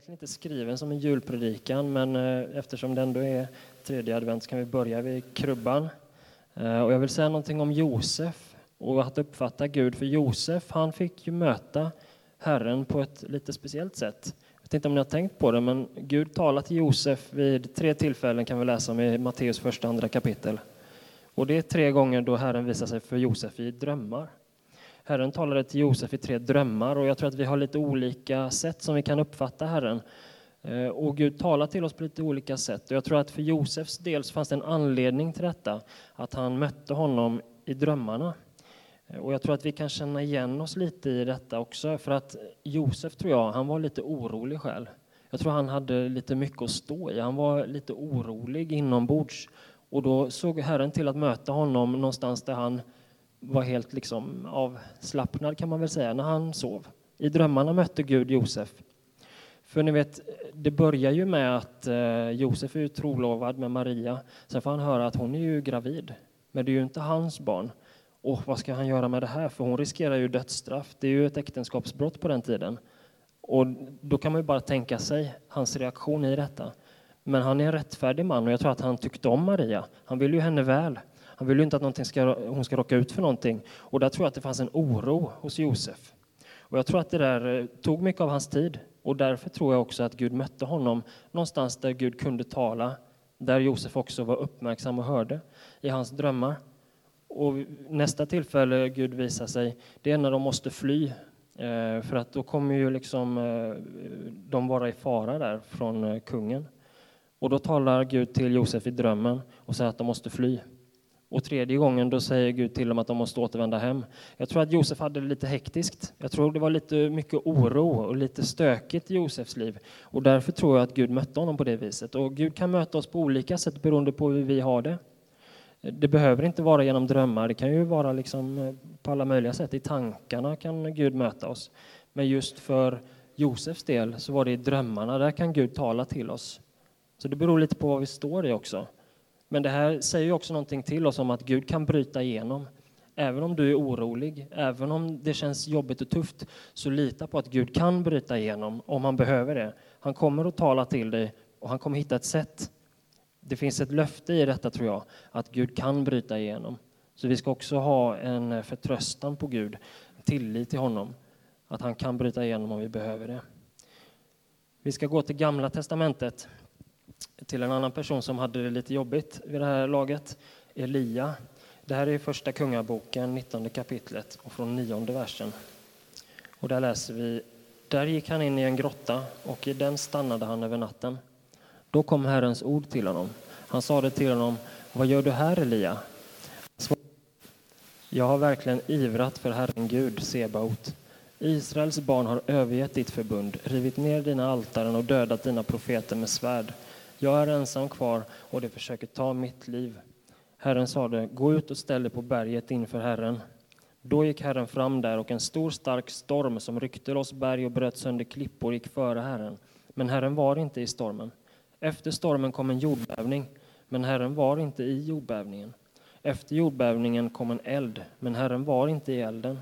egentligen inte skriven som en julpredikan, men eh, eftersom det ändå är tredje advent så kan vi börja vid krubban. Eh, och jag vill säga någonting om Josef och att uppfatta Gud, för Josef han fick ju möta Herren på ett lite speciellt sätt. Jag vet inte om ni har tänkt på det, men Gud talar till Josef vid tre tillfällen kan vi läsa om i Matteus första andra kapitel. Och det är tre gånger då Herren visar sig för Josef i drömmar. Herren talade till Josef i tre drömmar och jag tror att vi har lite olika sätt som vi kan uppfatta Herren. Eh, och Gud talar till oss på lite olika sätt. Och jag tror att för Josefs del så fanns det en anledning till detta, att han mötte honom i drömmarna. Eh, och jag tror att vi kan känna igen oss lite i detta också, för att Josef tror jag, han var lite orolig själv. Jag tror han hade lite mycket att stå i, han var lite orolig inombords. Och då såg Herren till att möta honom någonstans där han var helt liksom avslappnad kan man väl säga när han sov. I drömmarna mötte Gud Josef. För ni vet, det börjar ju med att eh, Josef är trolovad med Maria. Sen får han höra att hon är ju gravid, men det är ju inte hans barn. Och vad ska han göra med det här? För hon riskerar ju dödsstraff. Det är ju ett äktenskapsbrott på den tiden. Och då kan man ju bara tänka sig hans reaktion i detta. Men han är en rättfärdig man och jag tror att han tyckte om Maria. Han vill ju henne väl. Han vill ju inte att ska, hon ska råka ut för någonting. Och där tror jag att det fanns en oro hos Josef. Och jag tror att det där eh, tog mycket av hans tid. Och därför tror jag också att Gud mötte honom någonstans där Gud kunde tala. Där Josef också var uppmärksam och hörde i hans drömmar. Och nästa tillfälle Gud visar sig, det är när de måste fly. Eh, för att då kommer ju liksom eh, de vara i fara där från kungen. Och då talar Gud till Josef i drömmen och säger att de måste fly. Och tredje gången då säger Gud till dem att de måste återvända hem. Jag tror att Josef hade det lite hektiskt. Jag tror det var lite mycket oro och lite stökigt i Josefs liv. Och därför tror jag att Gud mötte honom på det viset. Och Gud kan möta oss på olika sätt beroende på hur vi har det. Det behöver inte vara genom drömmar, det kan ju vara liksom eh, på alla möjliga sätt. I tankarna kan Gud möta oss. Men just för Josefs del så var det i drömmarna, där kan Gud tala till oss. Så det beror lite på vad vi står i också. Men det här säger också någonting till oss om att Gud kan bryta igenom. Även om du är orolig, även om det känns jobbigt och tufft, så lita på att Gud kan bryta igenom om han behöver det. Han kommer att tala till dig och han kommer hitta ett sätt. Det finns ett löfte i detta, tror jag, att Gud kan bryta igenom. Så vi ska också ha en förtröstan på Gud, tillit till honom, att han kan bryta igenom om vi behöver det. Vi ska gå till Gamla testamentet till en annan person som hade det lite jobbigt vid det här laget, Elia. Det här är första kungaboken, 19 kapitlet och från nionde versen. Och där läser vi, där gick han in i en grotta och i den stannade han över natten. Då kom Herrens ord till honom. Han sade till honom, vad gör du här Elia? Jag har verkligen ivrat för Herren Gud, Sebaot. Israels barn har övergett ditt förbund, rivit ner dina altaren och dödat dina profeter med svärd. Jag är ensam kvar och de försöker ta mitt liv. Herren sade, gå ut och ställ dig på berget inför Herren. Då gick Herren fram där och en stor stark storm som ryckte loss berg och bröt sönder klippor gick före Herren. Men Herren var inte i stormen. Efter stormen kom en jordbävning, men Herren var inte i jordbävningen. Efter jordbävningen kom en eld, men Herren var inte i elden.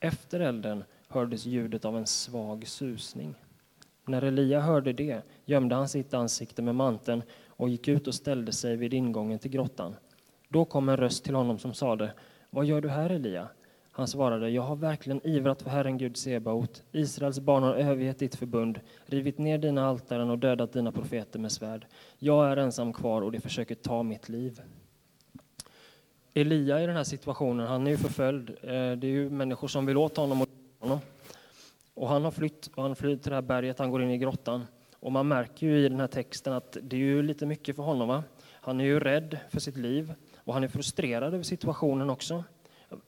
Efter elden hördes ljudet av en svag susning. När Elia hörde det gömde han sitt ansikte med manteln och gick ut och ställde sig vid ingången till grottan. Då kom en röst till honom som sade, vad gör du här Elia? Han svarade, jag har verkligen ivrat för Herren Gud Sebaot. Israels barn har övergett ditt förbund, rivit ner dina altaren och dödat dina profeter med svärd. Jag är ensam kvar och de försöker ta mitt liv. Elia i den här situationen, han är ju förföljd. Eh, det är ju människor som vill åt honom och han har flytt och han flyr till det här berget, han går in i grottan. Och man märker ju i den här texten att det är ju lite mycket för honom. Va? Han är ju rädd för sitt liv och han är frustrerad över situationen också.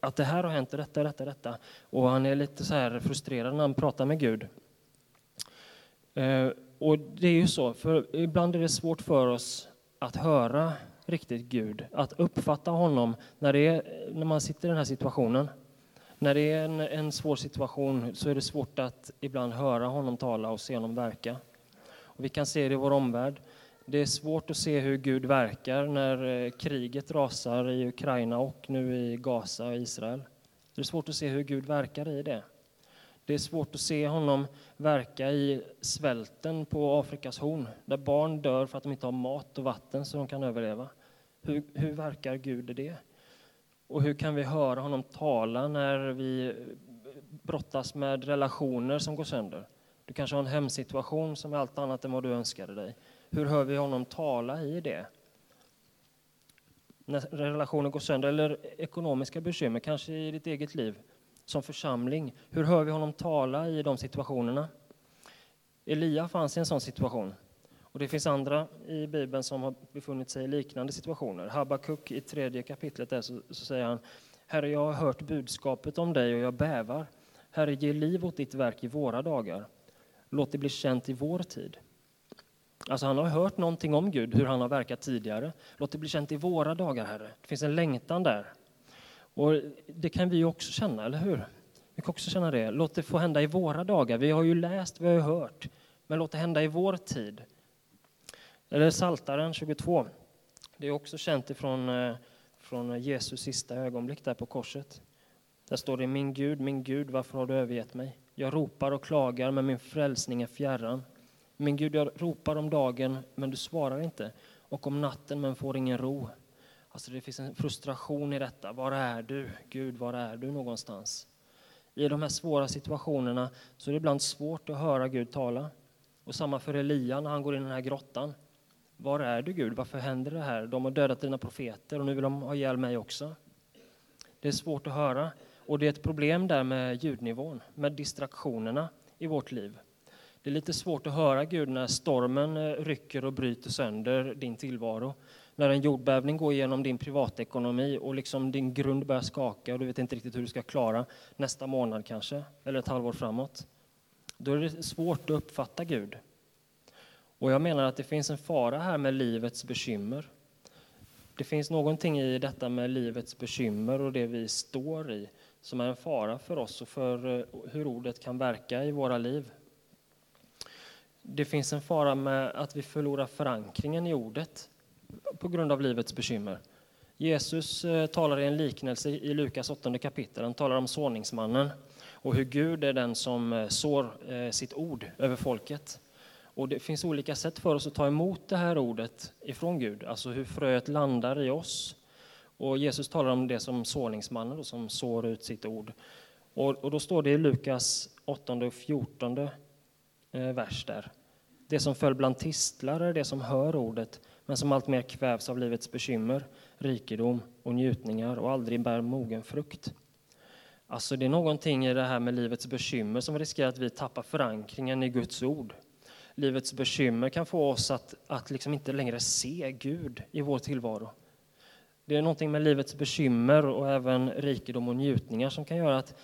Att det här har hänt, detta, detta, detta. Och han är lite så här frustrerad när han pratar med Gud. Eh, och det är ju så, för ibland är det svårt för oss att höra riktigt Gud, att uppfatta honom när, det är, när man sitter i den här situationen. När det är en, en svår situation så är det svårt att ibland höra honom tala och se honom verka. Och vi kan se det i vår omvärld. Det är svårt att se hur Gud verkar när eh, kriget rasar i Ukraina och nu i Gaza och Israel. Det är svårt att se hur Gud verkar i det. Det är svårt att se honom verka i svälten på Afrikas horn, där barn dör för att de inte har mat och vatten så de kan överleva. Hur, hur verkar Gud i det? Och hur kan vi höra honom tala när vi brottas med relationer som går sönder? Du kanske har en hemsituation som är allt annat än vad du önskade dig. Hur hör vi honom tala i det? När relationer går sönder, eller ekonomiska bekymmer, kanske i ditt eget liv som församling. Hur hör vi honom tala i de situationerna? Elia fanns i en sån situation. Och det finns andra i Bibeln som har befunnit sig i liknande situationer. Habakuk i tredje kapitlet där så, så säger han Herre, jag har hört budskapet om dig och jag bävar. Herre, ge liv åt ditt verk i våra dagar. Låt det bli känt i vår tid. Alltså han har hört någonting om Gud, hur han har verkat tidigare. Låt det bli känt i våra dagar, Herre. Det finns en längtan där. Och det kan vi också känna, eller hur? Vi kan också känna det. Låt det få hända i våra dagar. Vi har ju läst, vi har ju hört. Men låt det hända i vår tid. Eller Saltaren 22. Det är också känt ifrån, eh, från Jesus sista ögonblick där på korset. Där står det Min Gud, min Gud, varför har du övergett mig? Jag ropar och klagar, men min frälsning är fjärran. Min Gud, jag ropar om dagen, men du svarar inte. Och om natten, men får ingen ro. Alltså det finns en frustration i detta. Var är du? Gud, var är du någonstans? I de här svåra situationerna så är det ibland svårt att höra Gud tala. Och samma för Elia när han går in i den här grottan. Var är du Gud? Varför händer det här? De har dödat dina profeter och nu vill de ha ihjäl mig också. Det är svårt att höra. Och det är ett problem där med ljudnivån, med distraktionerna i vårt liv. Det är lite svårt att höra Gud när stormen eh, rycker och bryter sönder din tillvaro. När en jordbävning går igenom din privatekonomi och liksom din grund börjar skaka och du vet inte riktigt hur du ska klara nästa månad kanske, eller ett halvår framåt. Då är det svårt att uppfatta Gud. Och jag menar att det finns en fara här med livets bekymmer. Det finns någonting i detta med livets bekymmer och det vi står i som är en fara för oss och för eh, hur ordet kan verka i våra liv. Det finns en fara med att vi förlorar förankringen i ordet på grund av livets bekymmer. Jesus eh, talar i en liknelse i Lukas 8 kapitel. Han talar om såningsmannen och hur Gud är den som eh, sår sitt ord över folket. Och det finns olika sätt för oss att ta emot det här ordet ifrån Gud, alltså hur fröet landar i oss. Och Jesus talar om det som såningsmannen då, som sår ut sitt ord. Och, och då står det i Lukas 8 och 14 eh, vers där. Det som föll bland tistlar är det som hör ordet men som alltmer kvävs av livets bekymmer, rikedom och njutningar och aldrig bär mogen frukt. Alltså det är någonting i det här med livets bekymmer som riskerar att vi tappar förankringen i Guds ord livets bekymmer kan få oss att, att liksom inte längre se Gud i vår tillvaro. Det är någonting med livets bekymmer och även rikedom och njutningar som kan göra att,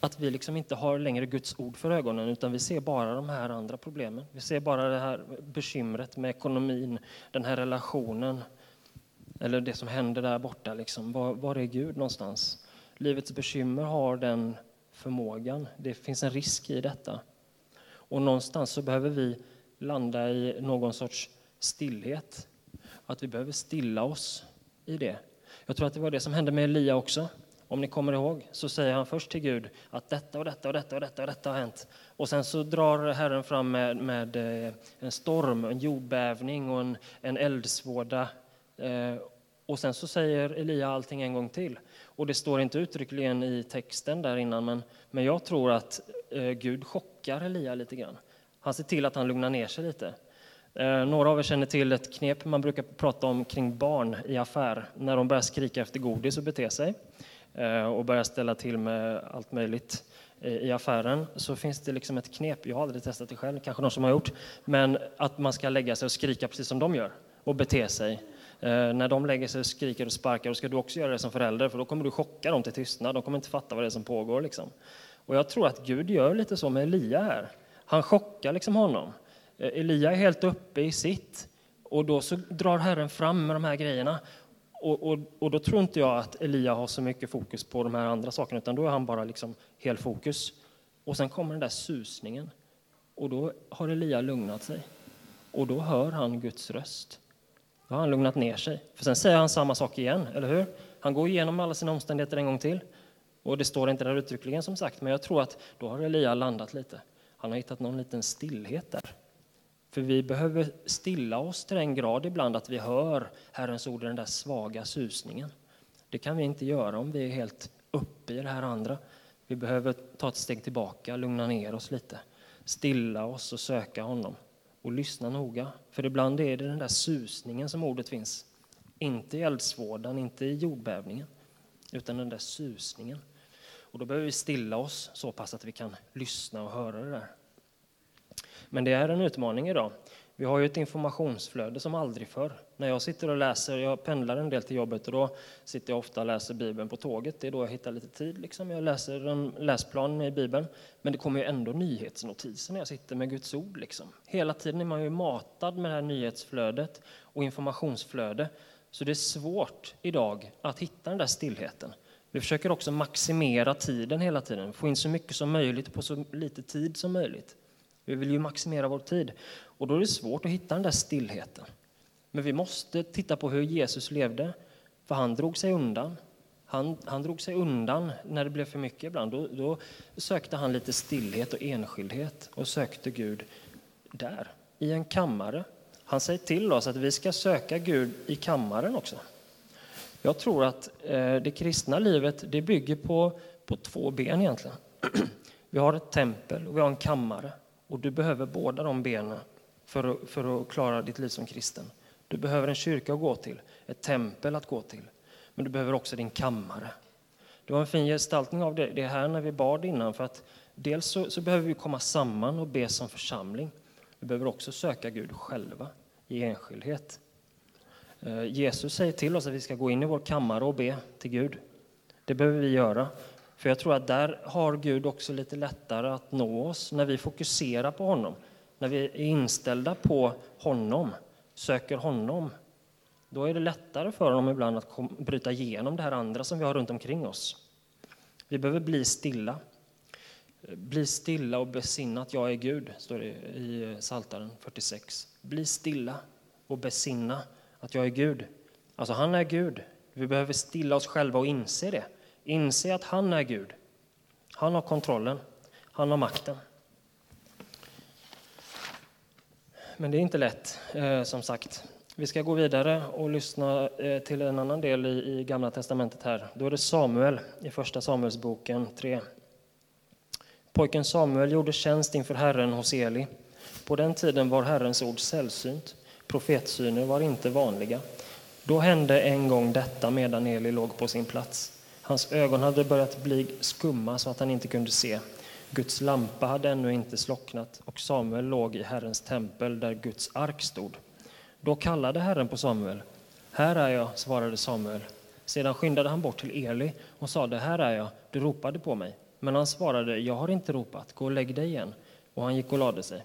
att vi liksom inte har längre Guds ord för ögonen utan vi ser bara de här andra problemen. Vi ser bara det här bekymret med ekonomin, den här relationen eller det som händer där borta. Liksom. Var, var är Gud någonstans? Livets bekymmer har den förmågan. Det finns en risk i detta. Och någonstans så behöver vi landa i någon sorts stillhet. Att vi behöver stilla oss i det. Jag tror att det var det som hände med Elia också. Om ni kommer ihåg så säger han först till Gud att detta och detta och detta och detta och detta har hänt. Och sen så drar Herren fram med, med eh, en storm, en jordbävning och en, en eldsvåda. Eh, och sen så säger Elia allting en gång till. Och det står inte uttryckligen i texten där innan, men, men jag tror att eh, Gud chockar Elia lite grann. Han ser till att han lugnar ner sig lite. Eh, några av er känner till ett knep man brukar prata om kring barn i affär, när de börjar skrika efter godis och bete sig eh, och börjar ställa till med allt möjligt i affären så finns det liksom ett knep, jag har aldrig testat det själv, kanske någon som har gjort, men att man ska lägga sig och skrika precis som de gör och bete sig. Eh, när de lägger sig och skriker och sparkar, då ska du också göra det som förälder, för då kommer du chocka dem till tystnad, de kommer inte fatta vad det är som pågår. Liksom. Och jag tror att Gud gör lite så med Elia här. Han chockar liksom honom. Eh, Elia är helt uppe i sitt och då så drar Herren fram med de här grejerna. Och, och, och, då tror inte jag att Elia har så mycket fokus på de här andra sakerna, utan då är han bara liksom helt fokus. Och sen kommer den där susningen. Och då har Elia lugnat sig. Och då hör han Guds röst. Då har han lugnat ner sig. För sen säger han samma sak igen, eller hur? Han går igenom alla sina omständigheter en gång till. Och det står inte där uttryckligen som sagt, men jag tror att då har Elia landat lite. Han har hittat någon liten stillhet där. För vi behöver stilla oss till den grad ibland att vi hör Herrens ord i den där svaga susningen. Det kan vi inte göra om vi är helt uppe i det här andra. Vi behöver ta ett steg tillbaka, lugna ner oss lite, stilla oss och söka honom och lyssna noga. För ibland är det den där susningen som ordet finns. Inte i eldsvådan, inte i jordbävningen, utan den där susningen. Och då behöver vi stilla oss så pass att vi kan lyssna och höra det där. Men det är en utmaning idag. Vi har ju ett informationsflöde som aldrig förr. När jag sitter och läser, jag pendlar en del till jobbet och då sitter jag ofta och läser Bibeln på tåget. Det är då jag hittar lite tid. Liksom. Jag läser en läsplan i Bibeln. Men det kommer ju ändå nyhetsnotiser när jag sitter med Guds ord. Liksom. Hela tiden är man ju matad med det här nyhetsflödet och informationsflödet. Så det är svårt idag att hitta den där stillheten. Vi försöker också maximera tiden hela tiden, få in så mycket som möjligt på så lite tid som möjligt. Vi vill ju maximera vår tid och då är det svårt att hitta den där stillheten. Men vi måste titta på hur Jesus levde, för han drog sig undan. Han, han drog sig undan när det blev för mycket ibland. Då, då sökte han lite stillhet och enskildhet och sökte Gud där, i en kammare. Han säger till oss att vi ska söka Gud i kammaren också. Jag tror att eh, det kristna livet det bygger på, på två ben egentligen. Vi har ett tempel och vi har en kammare. Och du behöver båda de benen för att, för att klara ditt liv som kristen. Du behöver en kyrka att gå till, ett tempel att gå till. Men du behöver också din kammare. Det var en fin gestaltning av det, det här när vi bad innan. För att dels så, så behöver vi komma samman och be som församling. Vi behöver också söka Gud själva i enskildhet. Eh, Jesus säger till oss att vi ska gå in i vår kammare och be till Gud. Det behöver vi göra. För jag tror att där har Gud också lite lättare att nå oss när vi fokuserar på honom. När vi är inställda på honom, söker honom. Då är det lättare för honom ibland att bryta igenom det här andra som vi har runt omkring oss. Vi behöver bli stilla. Eh, bli stilla och besinna att jag är Gud, står det i Psaltaren 46. Bli stilla och besinna att jag är Gud. Alltså, han är Gud. Vi behöver stilla oss själva och inse det. Inse att han är Gud. Han har kontrollen. Han har makten. Men det är inte lätt, eh, som sagt. Vi ska gå vidare och lyssna eh, till en annan del i Gamla testamentet här. Då är det Samuel i Första Samuelsboken 3. Pojken Samuel gjorde tjänst inför Herren hos Eli. På den tiden var Herrens ord sällsynt. Profetsyner var inte vanliga. Då hände en gång detta medan Eli låg på sin plats. Hans ögon hade börjat bli skumma så att han inte kunde se. Guds lampa hade ännu inte slocknat och Samuel låg i Herrens tempel där Guds ark stod. Då kallade Herren på Samuel. Här är jag, svarade Samuel. Sedan skyndade han bort till Eli och sade, här är jag, du ropade på mig. Men han svarade, jag har inte ropat, gå och lägg dig igen. Och han gick och lade sig.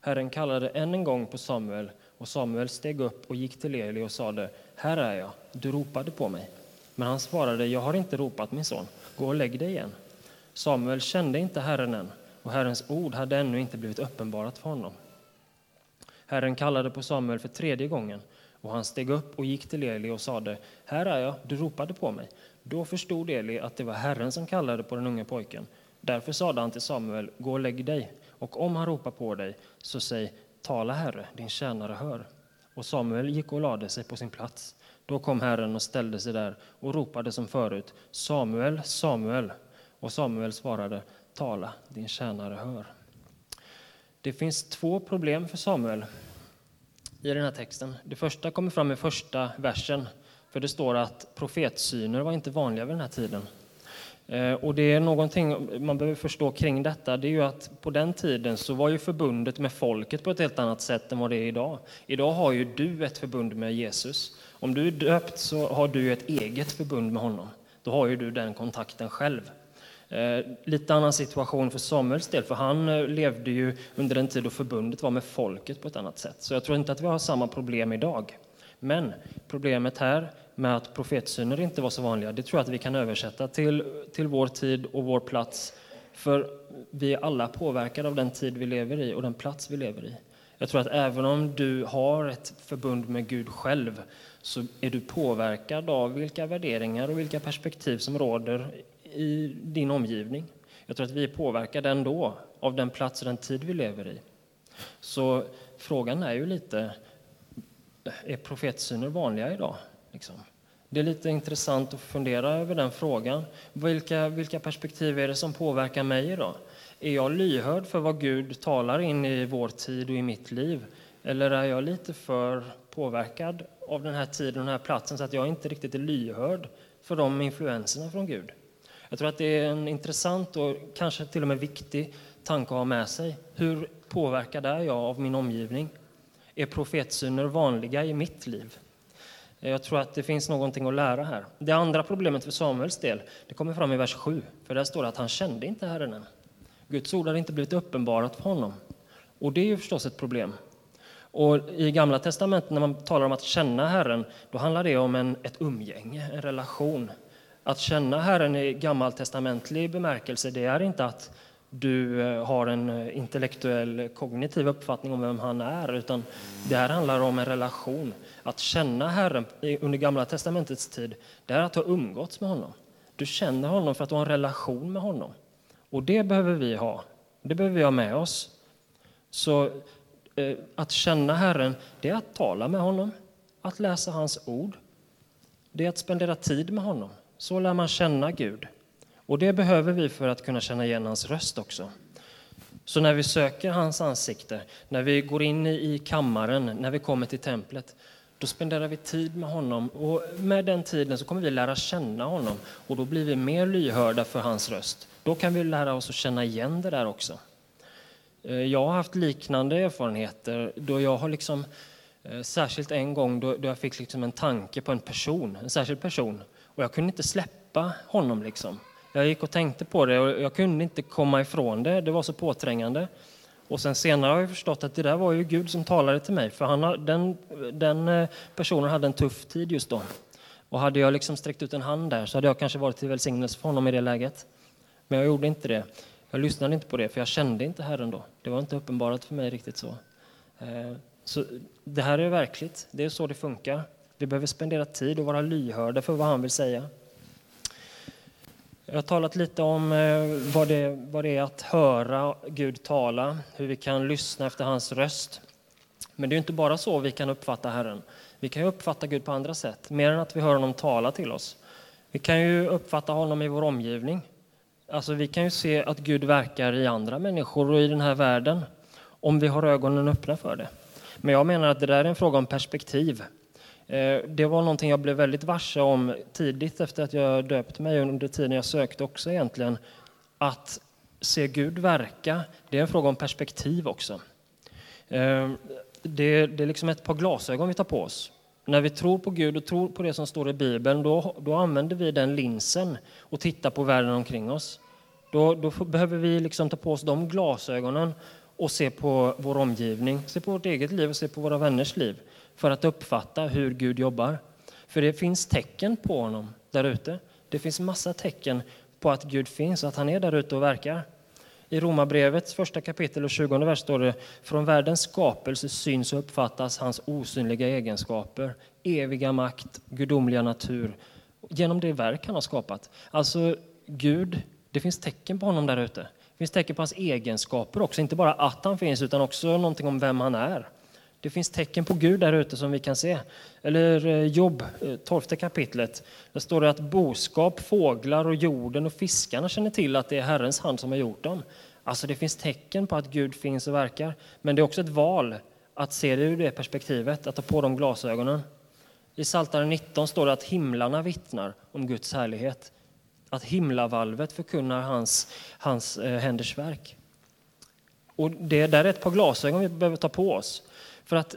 Herren kallade än en gång på Samuel och Samuel steg upp och gick till Eli och sade, här är jag, du ropade på mig. Men han svarade, jag har inte ropat min son, gå och lägg dig igen. Samuel kände inte Herren än, och Herrens ord hade ännu inte blivit uppenbarat för honom. Herren kallade på Samuel för tredje gången, och han steg upp och gick till Eli och sade, här är jag, du ropade på mig. Då förstod Eli att det var Herren som kallade på den unge pojken. Därför sade han till Samuel, gå och lägg dig, och om han ropar på dig, så säg, tala Herre, din tjänare hör. Och Samuel gick och lade sig på sin plats. Då kom Herren och ställde sig där och ropade som förut, Samuel, Samuel. Och Samuel svarade, tala, din tjänare hör. Det finns två problem för Samuel i den här texten. Det första kommer fram i första versen, för det står att profetsyner var inte vanliga vid den här tiden. Eh, och det är någonting man behöver förstå kring detta, det är ju att på den tiden så var ju förbundet med folket på ett helt annat sätt än vad det är idag. Idag har ju du ett förbund med Jesus. Om du är döpt så har du ett eget förbund med honom. Då har ju du den kontakten själv. Eh, lite annan situation för Samuels del, för han eh, levde ju under en tid då förbundet var med folket på ett annat sätt. Så jag tror inte att vi har samma problem idag. Men problemet här med att profetsyner inte var så vanliga, det tror jag att vi kan översätta till, till vår tid och vår plats. För vi är alla påverkade av den tid vi lever i och den plats vi lever i. Jag tror att även om du har ett förbund med Gud själv så är du påverkad av vilka värderingar och vilka perspektiv som råder i din omgivning. Jag tror att vi är påverkade ändå av den plats och den tid vi lever i. Så frågan är ju lite, är profetsyner vanliga idag? Liksom? Det är lite intressant att fundera över den frågan. Vilka, vilka perspektiv är det som påverkar mig idag? Är jag lyhörd för vad Gud talar in i vår tid och i mitt liv? Eller är jag lite för påverkad av den här tiden och den här platsen så att jag inte riktigt är lyhörd för de influenserna från Gud? Jag tror att det är en intressant och kanske till och med viktig tanke att ha med sig. Hur påverkad är jag av min omgivning? Är profetsyner vanliga i mitt liv? Jag tror att det finns någonting att lära här. Det andra problemet för Samuels del, det kommer fram i vers 7, för där står det att han kände inte Herren än. Guds ord hade inte blivit uppenbarat för honom. Och det är ju förstås ett problem. Och I Gamla testamentet när man talar om att känna Herren, då handlar det om en, ett umgänge, en relation. Att känna Herren i gammaltestamentlig bemärkelse, det är inte att du eh, har en eh, intellektuell kognitiv uppfattning om vem han är, utan det här handlar om en relation. Att känna Herren under Gamla testamentets tid, det är att ha umgåtts med honom. Du känner honom för att du har en relation med honom. Och det behöver vi ha. Det behöver vi ha med oss. Så eh, att känna Herren, det är att tala med honom, att läsa hans ord. Det är att spendera tid med honom. Så lär man känna Gud. Och det behöver vi för att kunna känna igen hans röst också. Så när vi söker hans ansikte, när vi går in i kammaren, när vi kommer till templet, då spenderar vi tid med honom och med den tiden så kommer vi lära känna honom och då blir vi mer lyhörda för hans röst. Då kan vi lära oss att känna igen det där också. Eh, jag har haft liknande erfarenheter då jag har liksom, eh, särskilt en gång då, jag fick liksom en tanke på en person, en särskild person och jag kunde inte släppa honom liksom. Jag gick och tänkte på det och jag kunde inte komma ifrån det, det var så påträngande. Och sen senare har jag förstått att det där var ju Gud som talade till mig, för han, den, den eh, personen hade en tuff tid just då. Och hade jag liksom sträckt ut en hand där så hade jag kanske varit till välsignelse för honom i det läget. Men jag gjorde inte det. Jag lyssnade inte på det, för jag kände inte Herren då. Det var inte uppenbarat för mig riktigt så. Eh, så det här är verkligt, det är så det funkar. Vi behöver spendera tid och vara lyhörda för vad han vill säga. Jag har talat lite om eh, vad det, vad det är att höra Gud tala, hur vi kan lyssna efter hans röst. Men det är inte bara så vi kan uppfatta Herren. Vi kan uppfatta Gud på andra sätt, mer än att vi hör honom tala till oss. Vi kan ju uppfatta honom i vår omgivning. Alltså, vi kan ju se att Gud verkar i andra människor och i den här världen, om vi har ögonen öppna för det. Men jag menar att det där är en fråga om perspektiv. Eh, det var någonting jag blev väldigt varse om tidigt efter att jag döpt mig under tiden jag sökte också egentligen. Att se Gud verka, det är en fråga om perspektiv också. Eh, det, det är liksom ett par glasögon vi tar på oss. När vi tror på Gud och tror på det som står i Bibeln, då, då använder vi den linsen och tittar på världen omkring oss. Då, då behöver vi liksom ta på oss de glasögonen och se på vår omgivning, se på vårt eget liv och se på våra vänners liv för att uppfatta hur Gud jobbar. För det finns tecken på honom där ute. Det finns massa tecken på att Gud finns och att han är där ute och verkar. I Romarbrevets första kapitel och 20 vers står det Från världens skapelse syns och uppfattas hans osynliga egenskaper, eviga makt, gudomliga natur, genom det verk han har skapat. Alltså, Gud, det finns tecken på honom där ute. Det finns tecken på hans egenskaper också, inte bara att han finns utan också någonting om vem han är. Det finns tecken på Gud där ute som vi kan se. Eller eh, Jobb, 12 eh, kapitlet. Där står det att boskap, fåglar och jorden och fiskarna känner till att det är Herrens hand som har gjort dem. Alltså det finns tecken på att Gud finns och verkar. Men det är också ett val att se det ur det perspektivet, att ta på de glasögonen. I Psaltaren 19 står det att himlarna vittnar om Guds härlighet. Att himlavalvet förkunnar hans, hans eh, händers verk. Och det där är ett par glasögon vi behöver ta på oss. För att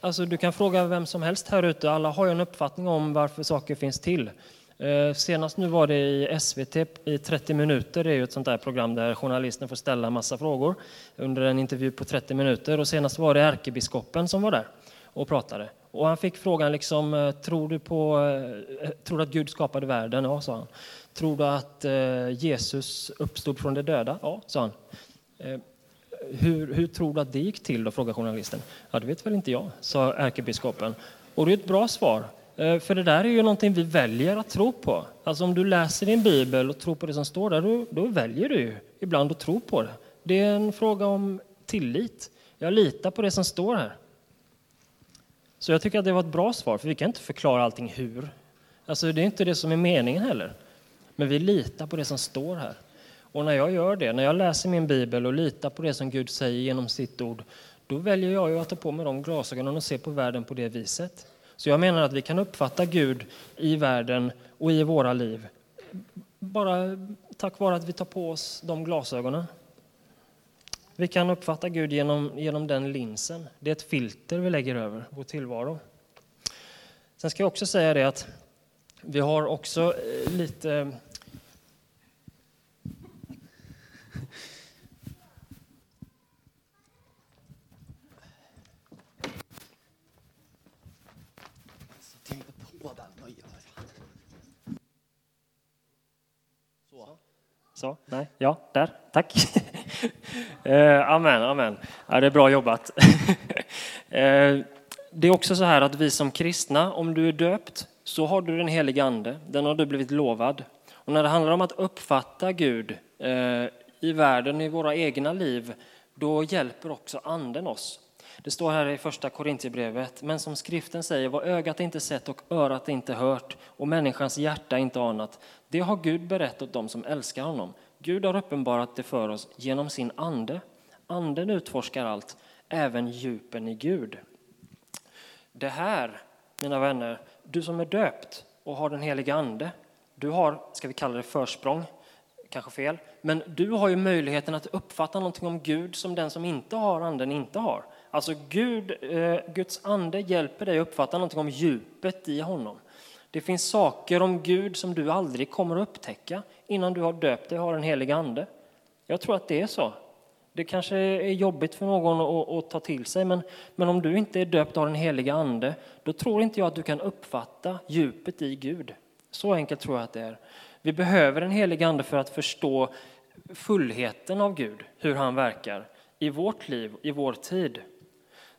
alltså, du kan fråga vem som helst här ute, alla har ju en uppfattning om varför saker finns till. Eh, senast nu var det i SVT i 30 minuter, det är ju ett sånt där program där journalisten får ställa en massa frågor under en intervju på 30 minuter. Och senast var det ärkebiskopen som var där och pratade. Och han fick frågan liksom, eh, tror du på, eh, tror du att Gud skapade världen? Ja, sa han. Tror du att Jesus uppstod från de döda? Ja, sa han hur, hur tror du att det gick till? Då, frågade journalisten. Ja, det vet väl inte jag, sa ärkebiskopen. Och det är ett bra svar. Eh, för det där är ju någonting vi väljer att tro på. Alltså om du läser din bibel och tror på det som står där, då, då väljer du ju ibland att tro på det. Det är en fråga om tillit. Jag litar på det som står här. Så jag tycker att det var ett bra svar, för vi kan inte förklara allting hur. Alltså det är inte det som är meningen heller. Men vi litar på det som står här. Och när jag gör det, när jag läser min bibel och litar på det som Gud säger genom sitt ord, då väljer jag ju att ta på mig de glasögonen och se på världen på det viset. Så jag menar att vi kan uppfatta Gud i världen och i våra liv bara tack vare att vi tar på oss de glasögonen. Vi kan uppfatta Gud genom, genom den linsen. Det är ett filter vi lägger över vår tillvaro. Sen ska jag också säga det att vi har också eh, lite Så, nej, ja, där, tack. eh, amen, amen. Ja, det är bra jobbat. eh, det är också så här att vi som kristna, om du är döpt, så har du den heliga ande. Den har du blivit lovad. Och när det handlar om att uppfatta Gud eh, i världen, i våra egna liv, då hjälper också anden oss. Det står här i första Korintierbrevet, men som skriften säger, vad ögat inte sett och örat inte hört och människans hjärta inte anat, det har Gud berättat åt dem som älskar honom. Gud har uppenbarat det för oss genom sin ande. Anden utforskar allt, även djupen i Gud. Det här, mina vänner, du som är döpt och har den heliga ande, du har, ska vi kalla det försprång, kanske fel, men du har ju möjligheten att uppfatta någonting om Gud som den som inte har anden inte har. Alltså Gud, eh, Guds ande hjälper dig att uppfatta någonting om djupet i honom. Det finns saker om Gud som du aldrig kommer att upptäcka innan du har döpt dig och har en helig ande. Jag tror att det är så. Det kanske är jobbigt för någon att, att, ta till sig, men, men om du inte är döpt och har den heliga ande, då tror inte jag att du kan uppfatta djupet i Gud. Så enkelt tror jag att det är. Vi behöver en helig ande för att förstå fullheten av Gud, hur han verkar i vårt liv, i vår tid.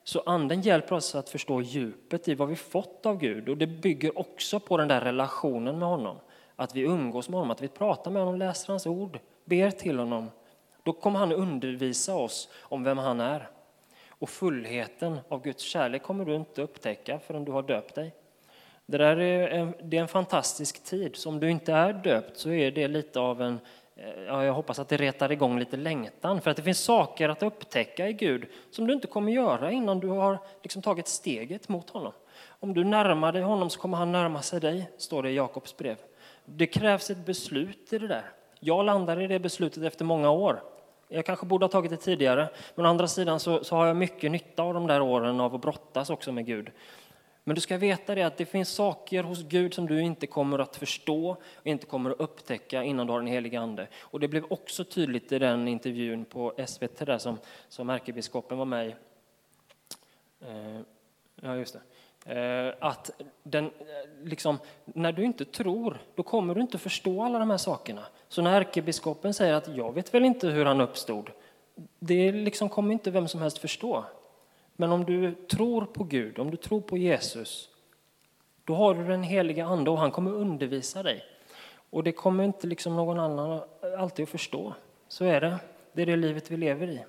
Så anden hjälper oss att förstå djupet i vad vi fått av Gud och det bygger också på den där relationen med honom. Att vi umgås med honom, att vi pratar med honom, läser hans ord, ber till honom. Då kommer han undervisa oss om vem han är. Och fullheten av Guds kärlek kommer du inte upptäcka förrän du har döpt dig. Det, där är en, det är en fantastisk tid, så om du inte är döpt så är det lite av en Eh, ja, jag hoppas att det retar igång lite längtan, för att det finns saker att upptäcka i Gud som du inte kommer göra innan du har liksom tagit steget mot honom. Om du närmar dig honom så kommer han närma sig dig, står det i Jakobs brev. Det krävs ett beslut i det där. Jag landade i det beslutet efter många år. Jag kanske borde ha tagit det tidigare, men å andra sidan så, så har jag mycket nytta av de där åren av att brottas också med Gud. Men du ska veta det att det finns saker hos Gud som du inte kommer att förstå och inte kommer att upptäcka innan du har den helige Ande. Och det blev också tydligt i den intervjun på SVT där som, som ärkebiskopen var med i. Eh, ja, just det. Eh, att den, eh, liksom, när du inte tror, då kommer du inte förstå alla de här sakerna. Så när ärkebiskopen säger att jag vet väl inte hur han uppstod, det liksom kommer inte vem som helst förstå. Men om du tror på Gud, om du tror på Jesus, då har du den heliga Ande och han kommer undervisa dig. Och det kommer inte liksom någon annan alltid att förstå. Så är det. Det är det livet vi lever i.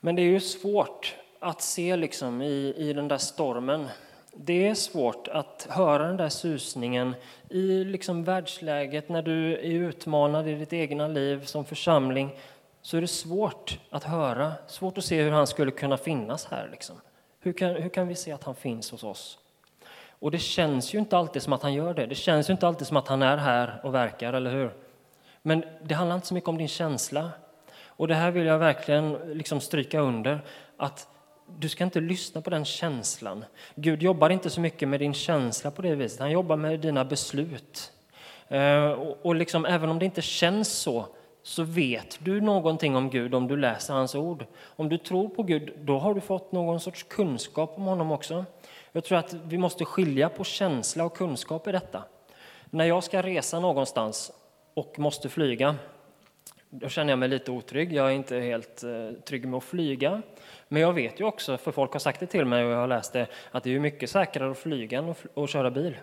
Men det är ju svårt att se liksom i, i den där stormen. Det är svårt att höra den där susningen i liksom världsläget när du är utmanad i ditt egna liv som församling så är det svårt att höra, svårt att se hur han skulle kunna finnas här. Liksom. Hur, kan, hur kan vi se att han finns hos oss? Och det känns ju inte alltid som att han gör det. Det känns ju inte alltid som att han är här och verkar, eller hur? Men det handlar inte så mycket om din känsla. Och det här vill jag verkligen liksom stryka under, att du ska inte lyssna på den känslan. Gud jobbar inte så mycket med din känsla på det viset, han jobbar med dina beslut. Eh, och liksom, även om det inte känns så, så vet du någonting om Gud om du läser hans ord. Om du tror på Gud, då har du fått någon sorts kunskap om honom också. Jag tror att vi måste skilja på känsla och kunskap i detta. När jag ska resa någonstans och måste flyga, Då känner jag mig lite otrygg. Jag är inte helt eh, trygg med att flyga. Men jag vet ju också, för folk har sagt det till mig och jag har läst det, att det är mycket säkrare att flyga än att köra bil.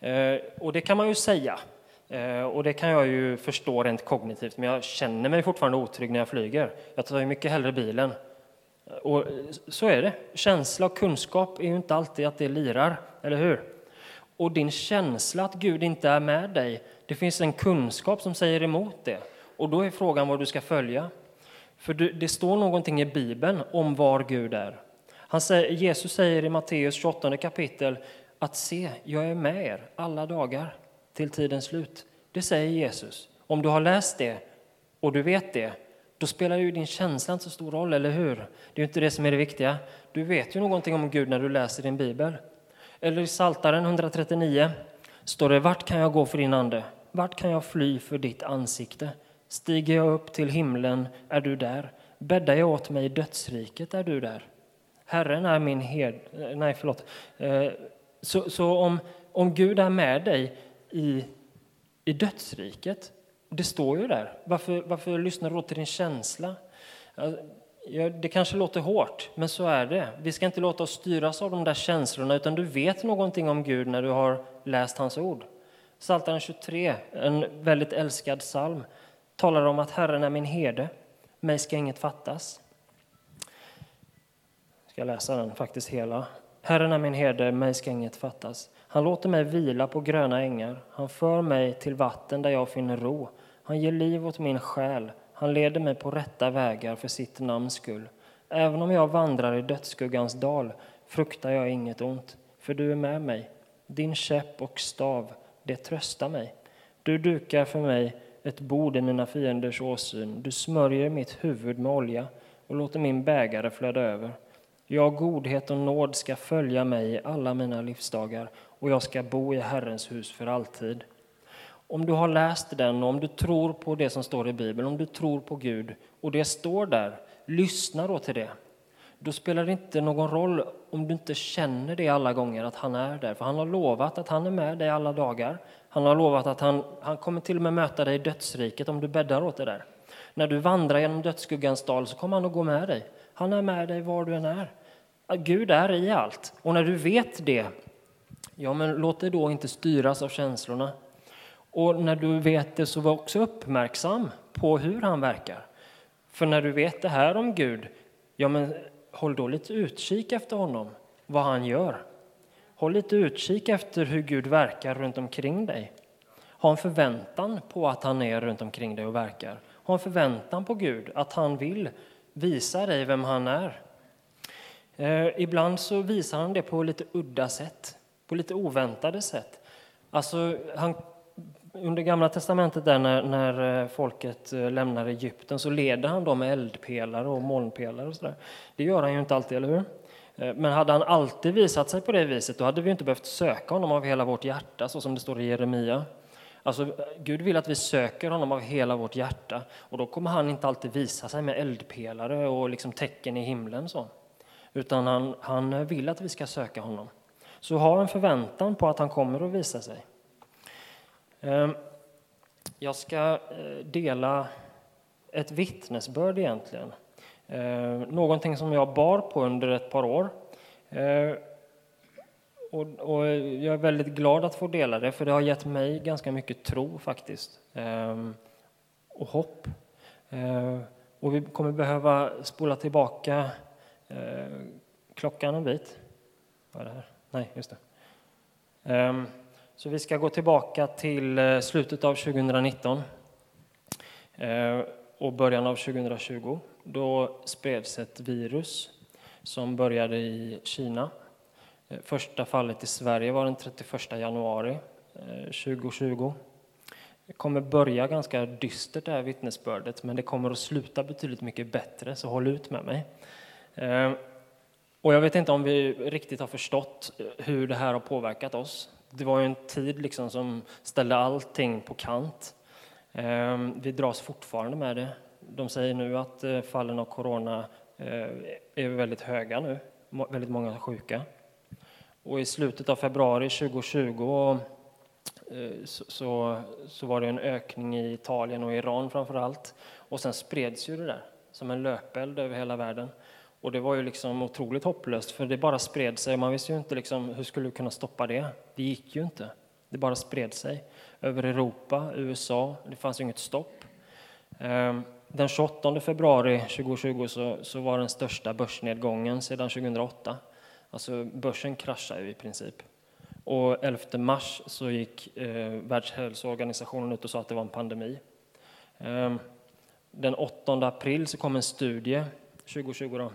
Eh, och det kan man ju säga. Eh, och det kan jag ju förstå rent kognitivt, men jag känner mig fortfarande otrygg när jag flyger. Jag tar ju mycket hellre bilen. Eh, och eh, så är det. Känsla och kunskap är ju inte alltid att det lirar, eller hur? Och din känsla att Gud inte är med dig, det finns en kunskap som säger emot det. Och då är frågan vad du ska följa. För det står någonting i Bibeln om var Gud är. Han säger, Jesus säger i Matteus 28 kapitel att se, jag är med er alla dagar till tidens slut. Det säger Jesus. Om du har läst det och du vet det, då spelar ju din känsla inte så stor roll, eller hur? Det är ju inte det som är det viktiga. Du vet ju någonting om Gud när du läser din bibel. Eller i Saltaren 139 står det, vart kan jag gå för din ande? Vart kan jag fly för ditt ansikte? Stiger jag upp till himlen är du där. Bäddar jag åt mig i dödsriket är du där. Herren är min herde... Nej, förlåt. Eh, så, så om, om Gud är med dig i, i dödsriket, det står ju där. Varför, varför lyssnar du då till din känsla? Ja, det kanske låter hårt, men så är det. Vi ska inte låta oss styras av de där känslorna, utan du vet någonting om Gud när du har läst hans ord. Psaltaren 23, en väldigt älskad psalm, talar om att Herren är min herde, mig ska inget fattas. Jag ska läsa den faktiskt hela. Herren är min herde, mig ska inget fattas. Han låter mig vila på gröna ängar. Han för mig till vatten där jag finner ro. Han ger liv åt min själ. Han leder mig på rätta vägar för sitt namns skull. Även om jag vandrar i dödsskuggans dal fruktar jag inget ont, för du är med mig. Din käpp och stav, det tröstar mig. Du dukar för mig ett bord i mina fienders åsyn. Du smörjer mitt huvud med olja och låter min bägare flöda över. Ja, godhet och nåd ska följa mig i alla mina livsdagar och jag ska bo i Herrens hus för alltid. Om du har läst den och om du tror på det som står i Bibeln, om du tror på Gud och det står där, lyssna då till det. Då spelar det inte någon roll om du inte känner det alla gånger att han är där, för han har lovat att han är med dig alla dagar. Han har lovat att han, han kommer till och med möta dig i dödsriket om du bäddar åt det där. När du vandrar genom dödsskuggans dal så kommer han att gå med dig. Han är med dig var du än är. Gud är i allt. Och när du vet det, ja men låt dig då inte styras av känslorna. Och när du vet det så var också uppmärksam på hur han verkar. För när du vet det här om Gud, ja men håll då lite utkik efter honom, vad han gör. Håll lite utkik efter hur Gud verkar runt omkring dig. Ha en förväntan på att han är runt omkring dig och verkar. Ha en förväntan på Gud, att han vill visa dig vem han är. Eh, ibland så visar han det på lite udda sätt, på lite oväntade sätt. Alltså, han, under Gamla testamentet där när, när, eh, folket eh, lämnar Egypten så leder han dem med eldpelare och molnpelare och sådär. Det gör han ju inte alltid, eller hur? Eh, men hade han alltid visat sig på det viset, då hade vi inte behövt söka honom av hela vårt hjärta, så som det står i Jeremia. Alltså, Gud vill att vi söker honom av hela vårt hjärta, och då kommer han inte alltid visa sig med eldpelare och liksom tecken i himlen. Så utan han, han vill att vi ska söka honom. Så ha en förväntan på att han kommer att visa sig. Ehm, jag ska eh, dela ett vittnesbörd egentligen. Ehm, någonting som jag bar på under ett par år. Ehm, och, jag är väldigt glad att få dela det, för det har gett mig ganska mycket tro faktiskt. Och hopp. Och vi kommer behöva spola tillbaka eh, klockan en bit. Vad är det här? Nej, just det. Ehm, så vi ska gå tillbaka till eh, slutet av 2019 eh, och början av 2020. Då spreds ett virus som började i Kina. Eh, första fallet i Sverige var den 31 januari 2020. Det kommer börja ganska dystert det här vittnesbördet, men det kommer att sluta betydligt mycket bättre, så håll ut med mig. Ehm, och jag vet inte om vi riktigt har förstått eh, hur det här har påverkat oss. Det var ju en tid liksom som ställde allting på kant. Ehm, vi dras fortfarande med det. De säger nu att eh, fallen av corona eh, är väldigt höga nu, väldigt många sjuka. Och i slutet av februari 2020 så, så, så var det en ökning i Italien och Iran framför allt. Och sen spreds ju det där som en löpeld över hela världen. Och det var ju liksom otroligt hopplöst, för det bara spred sig. Man visste ju inte liksom, hur skulle du kunna stoppa det. Det gick ju inte. Det bara spred sig över Europa, USA. Det fanns ju inget stopp. Ehm, den 28 februari 2020 så, så var den största börsnedgången sedan 2008. Alltså börsen kraschade ju i princip. Och 11 mars så gick eh, Världshälsoorganisationen ut och sa att det var en pandemi. Eh, den 8 april så kom en studie, 2020 då,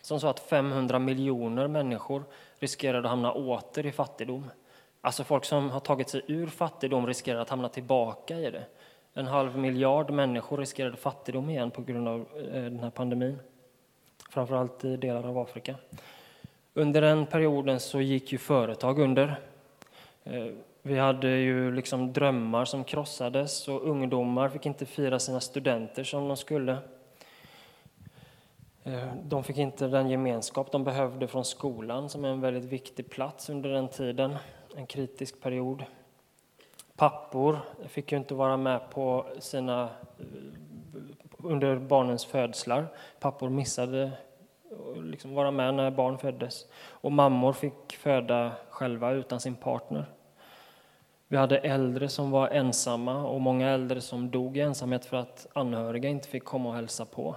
som sa att 500 miljoner människor riskerade att hamna åter i fattigdom. Alltså folk som har tagit sig ur fattigdom riskerar att hamna tillbaka i det. En halv miljard människor riskerade fattigdom igen på grund av eh, den här pandemin. Framförallt i delar av Afrika. Under den perioden så gick ju företag under. Eh, vi hade ju liksom drömmar som krossades och ungdomar fick inte fira sina studenter som de skulle. Eh, de fick inte den gemenskap de behövde från skolan som är en väldigt viktig plats under den tiden, en kritisk period. Pappor fick ju inte vara med på sina, eh, under barnens födslar. Pappor missade liksom vara med när barn föddes. Och mammor fick föda själva utan sin partner. Vi hade äldre som var ensamma och många äldre som dog i ensamhet för att anhöriga inte fick komma och hälsa på.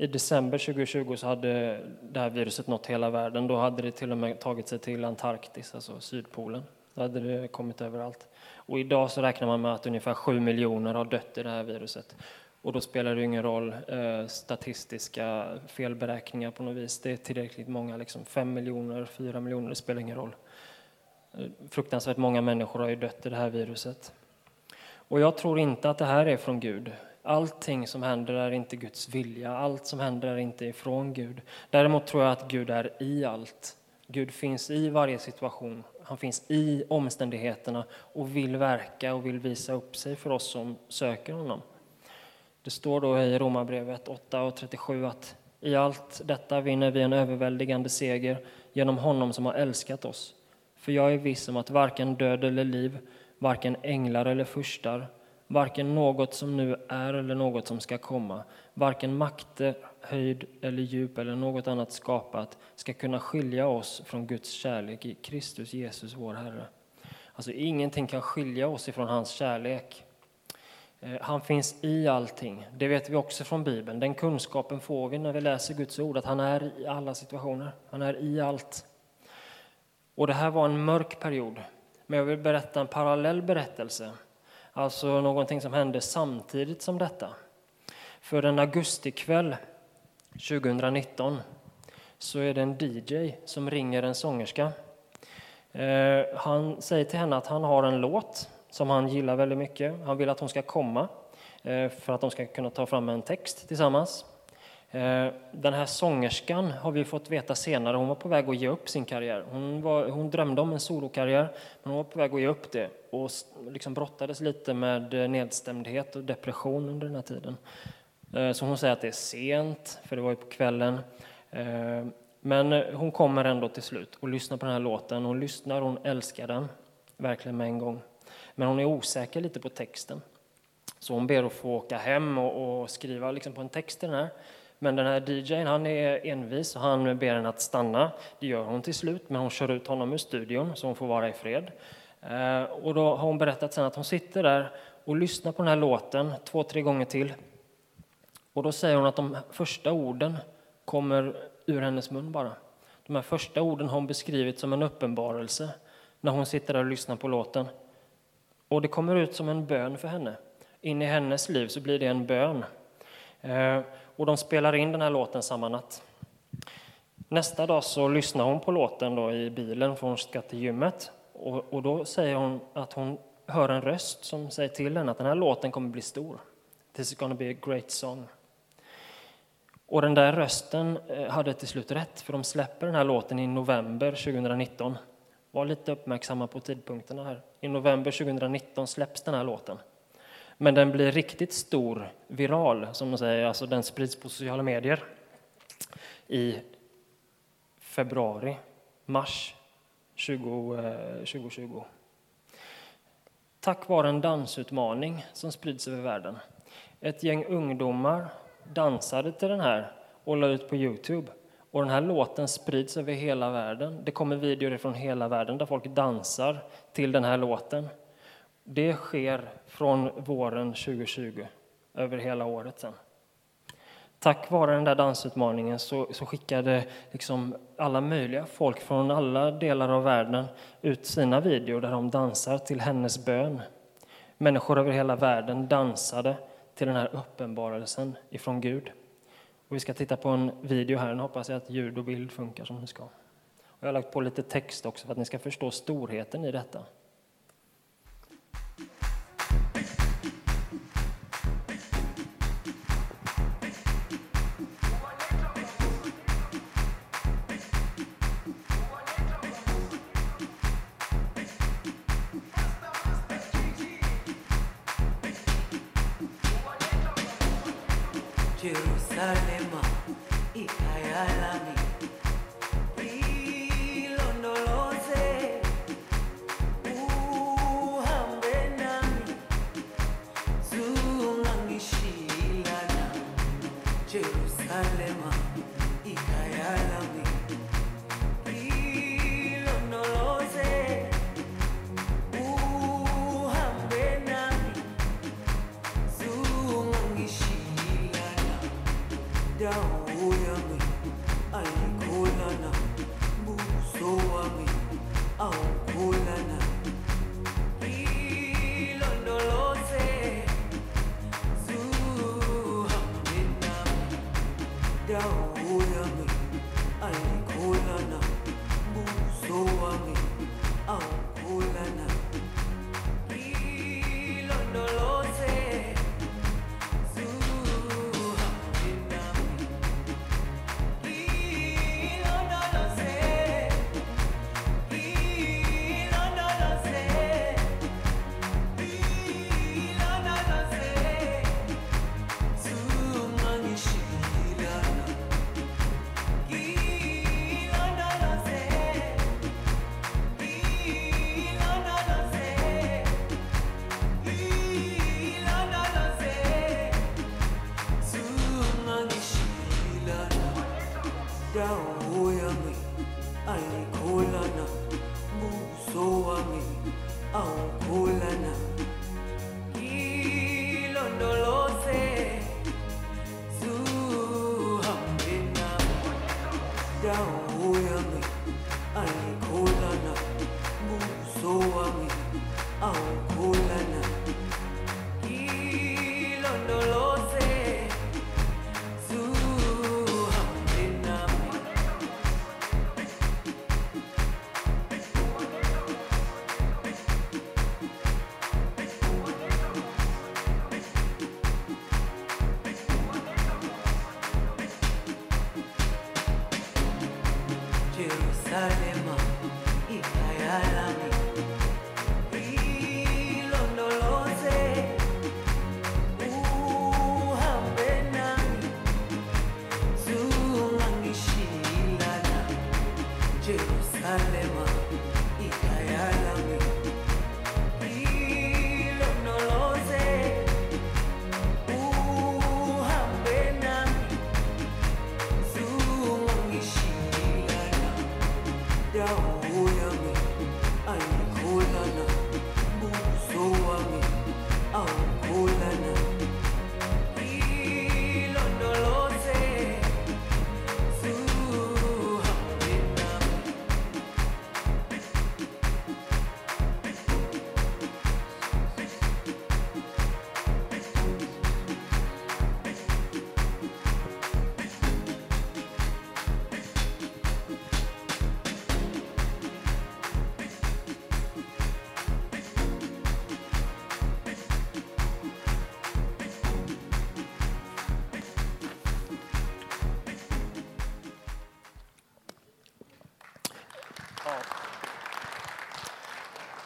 I december 2020 så hade det här viruset nått hela världen. Då hade det till och med tagit sig till Antarktis, alltså Sydpolen. Då hade det kommit överallt. Och idag så räknar man med att ungefär 7 miljoner har dött i det här viruset. Och då spelar det ingen roll eh, statistiska felberäkningar på något vis. Det är tillräckligt många, liksom 5 miljoner, 4 miljoner, det spelar ingen roll. Eh, fruktansvärt många människor har ju dött i det här viruset. Och jag tror inte att det här är från Gud. Allting som händer är inte Guds vilja, allt som händer är inte ifrån Gud. Däremot tror jag att Gud är i allt. Gud finns i varje situation, han finns i omständigheterna och vill verka och vill visa upp sig för oss som söker honom. Det står då i Romarbrevet 8 och 37 att i allt detta vinner vi en överväldigande seger genom honom som har älskat oss. För jag är viss om att varken död eller liv, varken änglar eller furstar, varken något som nu är eller något som ska komma, varken makter, höjd eller djup eller något annat skapat ska kunna skilja oss från Guds kärlek i Kristus Jesus, vår Herre. Alltså ingenting kan skilja oss ifrån hans kärlek. Eh, han finns i allting. Det vet vi också från Bibeln. Den kunskapen får vi när vi läser Guds ord, att han är i alla situationer. Han är i allt. Och det här var en mörk period. Men jag vill berätta en parallell berättelse. Alltså någonting som hände samtidigt som detta. För en augustikväll 2019 så är det en DJ som ringer en sångerska. Eh, han säger till henne att han har en låt som han gillar väldigt mycket. Han vill att hon ska komma eh, för att de ska kunna ta fram en text tillsammans. Eh, den här sångerskan har vi fått veta senare, hon var på väg att ge upp sin karriär. Hon, var, hon drömde om en solokarriär, men hon var på väg att ge upp det och liksom brottades lite med eh, nedstämdhet och depression under den här tiden. Eh, så hon säger att det är sent, för det var ju på kvällen. Men hon kommer ändå till slut och lyssnar på den här låten. Hon lyssnar, hon älskar den, verkligen med en gång. Men hon är osäker lite på texten. Så hon ber att få åka hem och, och skriva liksom på en text till den här. Men den här DJn han är envis och han ber henne att stanna. Det gör hon till slut, men hon kör ut honom ur studion så hon får vara i fred. Eh, och då har hon berättat sen att hon sitter där och lyssnar på den här låten två, tre gånger till. Och då säger hon att de första orden kommer ur hennes mun bara. De här första orden har hon beskrivit som en uppenbarelse när hon sitter där och lyssnar på låten. Och det kommer ut som en bön för henne. In i hennes liv så blir det en bön. Eh, och de spelar in den här låten samma natt. Nästa dag så lyssnar hon på låten då i bilen för hon ska till gymmet. Och, och då säger hon att hon hör en röst som säger till henne att den här låten kommer bli stor. This is gonna be a great song. Och den där rösten eh, hade till slut rätt, för de släpper den här låten i november 2019. Var lite uppmärksamma på tidpunkterna här. I november 2019 släpps den här låten. Men den blir riktigt stor, viral, som man säger, alltså den sprids på sociala medier i februari, mars 20, 2020. Eh, tack vare en dansutmaning som sprids över världen. Ett gäng ungdomar dansade till den här och la ut på Youtube. Och den här låten sprids över hela världen. Det kommer videor från hela världen där folk dansar till den här låten. Det sker från våren 2020, över hela året sen. Tack vare den där dansutmaningen så, så skickade liksom alla möjliga folk från alla delar av världen ut sina videor där de dansar till hennes bön. Människor över hela världen dansade till den här uppenbarelsen ifrån Gud. Och vi ska titta på en video här. Nu hoppas jag att ljud och bild funkar som det ska. Och jag har lagt på lite text också för att ni ska förstå storheten i detta. Jerusalem, ikaya lami.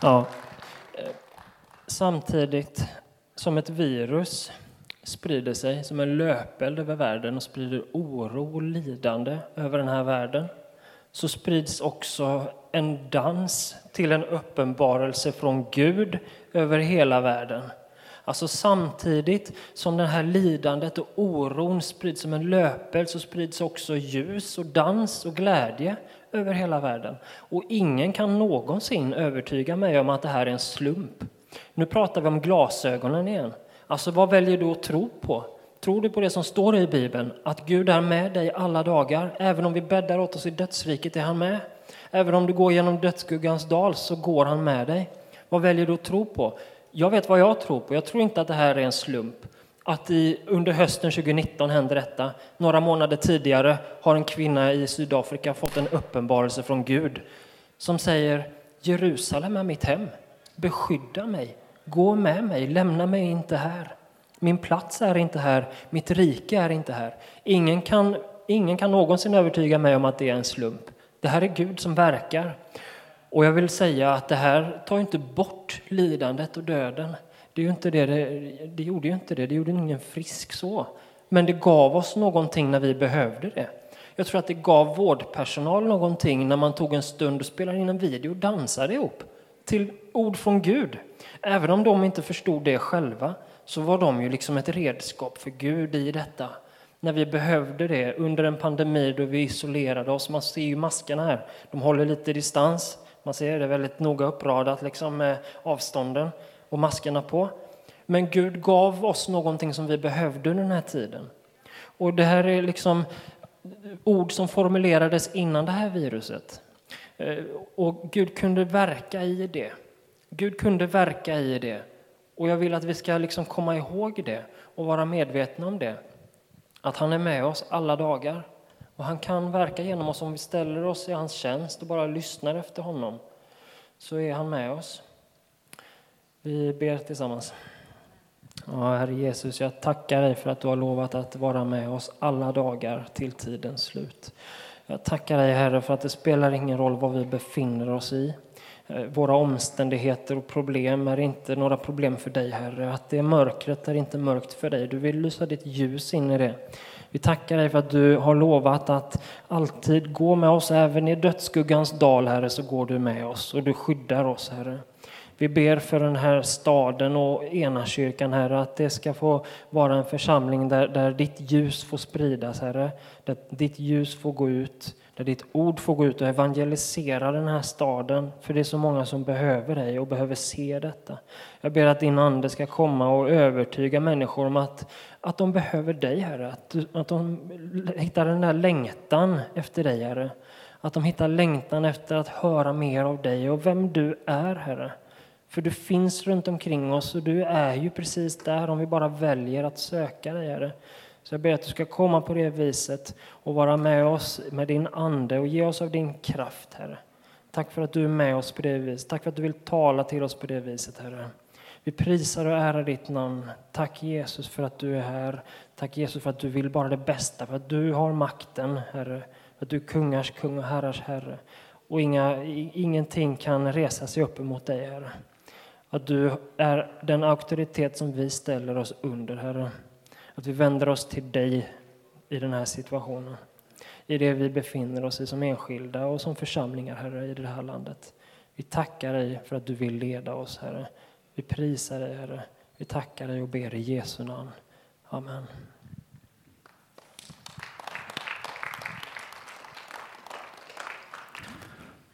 Ja. Eh, samtidigt som ett virus sprider sig som en löpeld över världen och sprider oro och lidande över den här världen så sprids också en dans till en uppenbarelse från Gud över hela världen. Alltså samtidigt som det här lidandet och oron sprids som en löpeld så sprids också ljus och dans och glädje över hela världen. Och ingen kan någonsin övertyga mig om att det här är en slump. Nu pratar vi om glasögonen igen. Alltså vad väljer du att tro på? Tror du på det som står i Bibeln, att Gud är med dig alla dagar? Även om vi bäddar åt oss i dödsriket är han med. Även om du går genom dödsskuggans dal så går han med dig. Vad väljer du att tro på? Jag vet vad jag tror på. Jag tror inte att det här är en slump. Att i, under hösten 2019 händer detta. Några månader tidigare har en kvinna i Sydafrika fått en uppenbarelse från Gud som säger Jerusalem är mitt hem. Beskydda mig. Gå med mig. Lämna mig inte här. Min plats är inte här. Mitt rike är inte här. Ingen kan, ingen kan någonsin övertyga mig om att det är en slump. Det här är Gud som verkar. Och jag vill säga att det här tar inte bort lidandet och döden. Det, är ju inte det, det, det gjorde ju inte det, det gjorde ingen frisk så. Men det gav oss någonting när vi behövde det. Jag tror att det gav vårdpersonal någonting när man tog en stund och spelade in en video och dansade ihop till ord från Gud. Även om de inte förstod det själva så var de ju liksom ett redskap för Gud i detta. När vi behövde det under en pandemi då vi isolerade oss. Man ser ju maskerna här. De håller lite distans. Man ser det väldigt noga uppradat liksom med avstånden och maskerna på. Men Gud gav oss någonting som vi behövde under den här tiden. Och det här är liksom ord som formulerades innan det här viruset. Eh, och Gud kunde verka i det. Gud kunde verka i det. Och jag vill att vi ska liksom komma ihåg det och vara medvetna om det. Att han är med oss alla dagar. Och han kan verka genom oss om vi ställer oss i hans tjänst och bara lyssnar efter honom. Så är han med oss. Vi ber tillsammans. Ja, Herre Jesus, jag tackar dig för att du har lovat att vara med oss alla dagar till tidens slut. Jag tackar dig Herre för att det spelar ingen roll vad vi befinner oss i. Eh, våra omständigheter och problem är inte några problem för dig Herre. Att det är mörkret är inte mörkt för dig. Du vill lysa ditt ljus in i det. Vi tackar dig för att du har lovat att alltid gå med oss. Även i dödsskuggans dal Herre så går du med oss och du skyddar oss Herre. Vi ber för den här staden och Enakyrkan, Herre, att det ska få vara en församling där, där ditt ljus får spridas, Herre. Där ditt ljus får gå ut, där ditt ord får gå ut och evangelisera den här staden. För det är så många som behöver dig och behöver se detta. Jag ber att din ande ska komma och övertyga människor om att, att de behöver dig, Herre. Att, du, att de hittar den där längtan efter dig, Herre. Att de hittar längtan efter att höra mer av dig och vem du är, Herre. För du finns runt omkring oss och du är ju precis där om vi bara väljer att söka dig, Herre. Så jag ber att du ska komma på det viset och vara med oss med din ande och ge oss av din kraft, Herre. Tack för att du är med oss på det viset. Tack för att du vill tala till oss på det viset, Herre. Vi prisar och ärar ditt namn. Tack Jesus för att du är här. Tack Jesus för att du vill bara det bästa, för att du har makten, Herre. För att du är kungars kung och herrars herre. Och inga, ingenting kan resa sig upp emot dig, Herre. Att du är den auktoritet som vi ställer oss under, Herre. Att vi vänder oss till dig i den här situationen. I det vi befinner oss i som enskilda och som församlingar, Herre, i det här landet. Vi tackar dig för att du vill leda oss, Herre. Vi prisar dig, Herre. Vi tackar dig och ber i Jesu namn. Amen.